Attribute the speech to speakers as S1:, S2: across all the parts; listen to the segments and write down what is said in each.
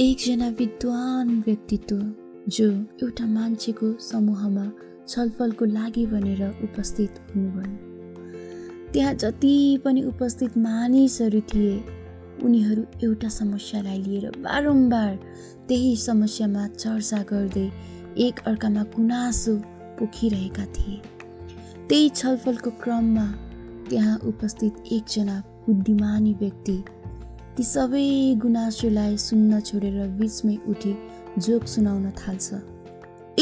S1: एकजना विद्वान व्यक्तित्व जो एउटा मान्छेको समूहमा छलफलको लागि भनेर उपस्थित हुनुभयो। त्यहाँ जति पनि उपस्थित मानिसहरू थिए उनीहरू एउटा समस्यालाई लिएर बारम्बार त्यही समस्यामा चर्चा गर्दै एक अर्कामा गुनासो पोखिरहेका थिए। त्यही छलफलको क्रममा त्यहाँ उपस्थित एकजना बुद्धिमानी व्यक्ति ती सबै गुनासोलाई सुन्न छोडेर बिचमै उठी जोक सुनाउन थाल्छ।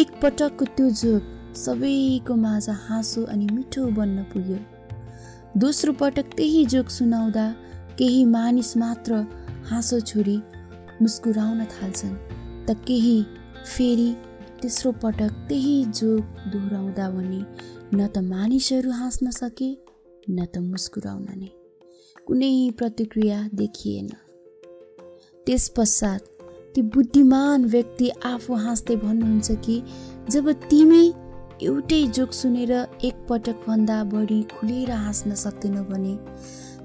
S1: एकपटकको त्यो जोक सबैको माझ हाँसो अनि मिठो बन्न पुग्यो। दोस्रो पटक त्यही जोक सुनाउँदा केही मानिस मात्र हाँसो छोडी मुस्कुराउन थाल्छन्। त केही फेरि तेस्रो पटक त्यही जोक दोहोऱ्याउँदा भने न त मानिसहरू हाँस्न सके न त मुस्कुराउन नै। कुनै प्रतिक्रिया देखिएन। त्यस पश्चात ती बुद्धिमान व्यक्ति आफू हाँस्दै भन्नुहुन्छ कि जब तिमी एउटै जोक सुनेर एकपटकभन्दा बढी खुलेर हाँस्न सक्दैनौ भने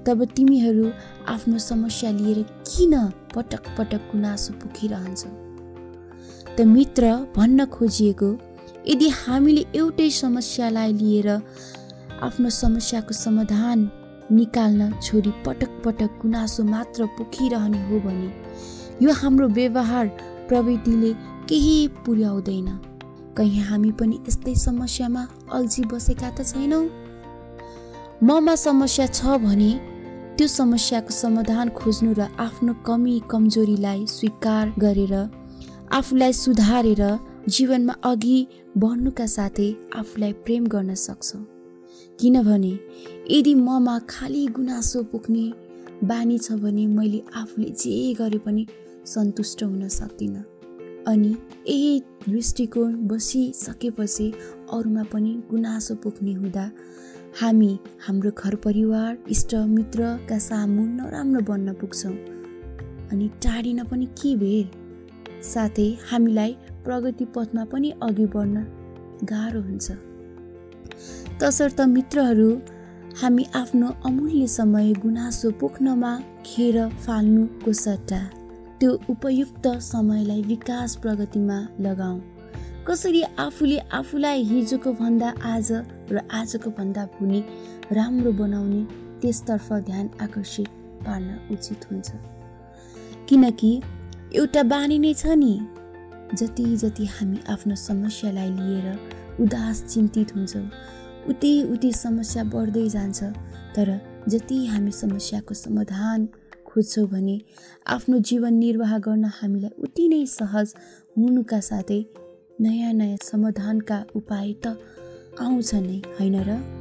S1: तब तिमीहरू आफ्नो समस्या लिएर किन पटक पटक गुनासो पुखिरहन्छौ? त मित्र भन्न खोजिएको यदि हामीले एउटै समस्यालाई लिएर आफ्नो समस्याको समाधान निकाल्न छोडी पटक पटक गुनासो मात्र पोखिरहने हो भने यो हाम्रो व्यवहार प्रविधिले केही पुर्याउँदैन। कहीँ हामी पनि यस्तै समस्यामा अल्झी बसेका त छैनौँ। ममा समस्या छ भने त्यो समस्याको समाधान खोज्नु र आफ्नो कमी कमजोरीलाई स्वीकार गरेर आफूलाई सुधारेर जीवनमा अघि बढ्नुका साथै आफूलाई प्रेम गर्न सक्छौँ। किनभने यदि ममा खालि गुनासो पुग्ने बानी छ भने मैले आफूले जे गरे पनि सन्तुष्ट हुन सक्दिनँ। अनि यही दृष्टिकोण बसिसकेपछि अरूमा पनि गुनासो पुग्ने हुँदा हामी हाम्रो घर परिवार इष्टमित्रका सामु नराम्रो बन्न पुग्छौँ। अनि टाढिन पनि के भेर? साथै हामीलाई प्रगति पथमा पनि अघि बढ्न गाह्रो हुन्छ। तसर्थ मित्रहरू हामी आफ्नो अमूल्य समय गुनासो पोख्नमा खेर फाल्नुको सट्टा त्यो उपयुक्त समयलाई विकास प्रगतिमा लगाऊ। कसरी आफूले आफूलाई हिजोको भन्दा आज र आजको भन्दा भोलि राम्रो बनाउने त्यसतर्फ ध्यान आकर्षित पार्न उचित हुन्छ। किनकि एउटा बानी नै छ नि। जति जति हामी आफ्नो समस्यालाई लिएर उदास चिन्तित हुन्छौँ उति उति समस्या बढ्दै जान्छ। तर जति हामी समस्याको समाधान खोज्छौँ भने आफ्नो जीवन निर्वाह गर्न हामीलाई उति नै सहज हुनुका साथै नयाँ नयाँ समाधानका उपाय त आउँछ नै होइन र?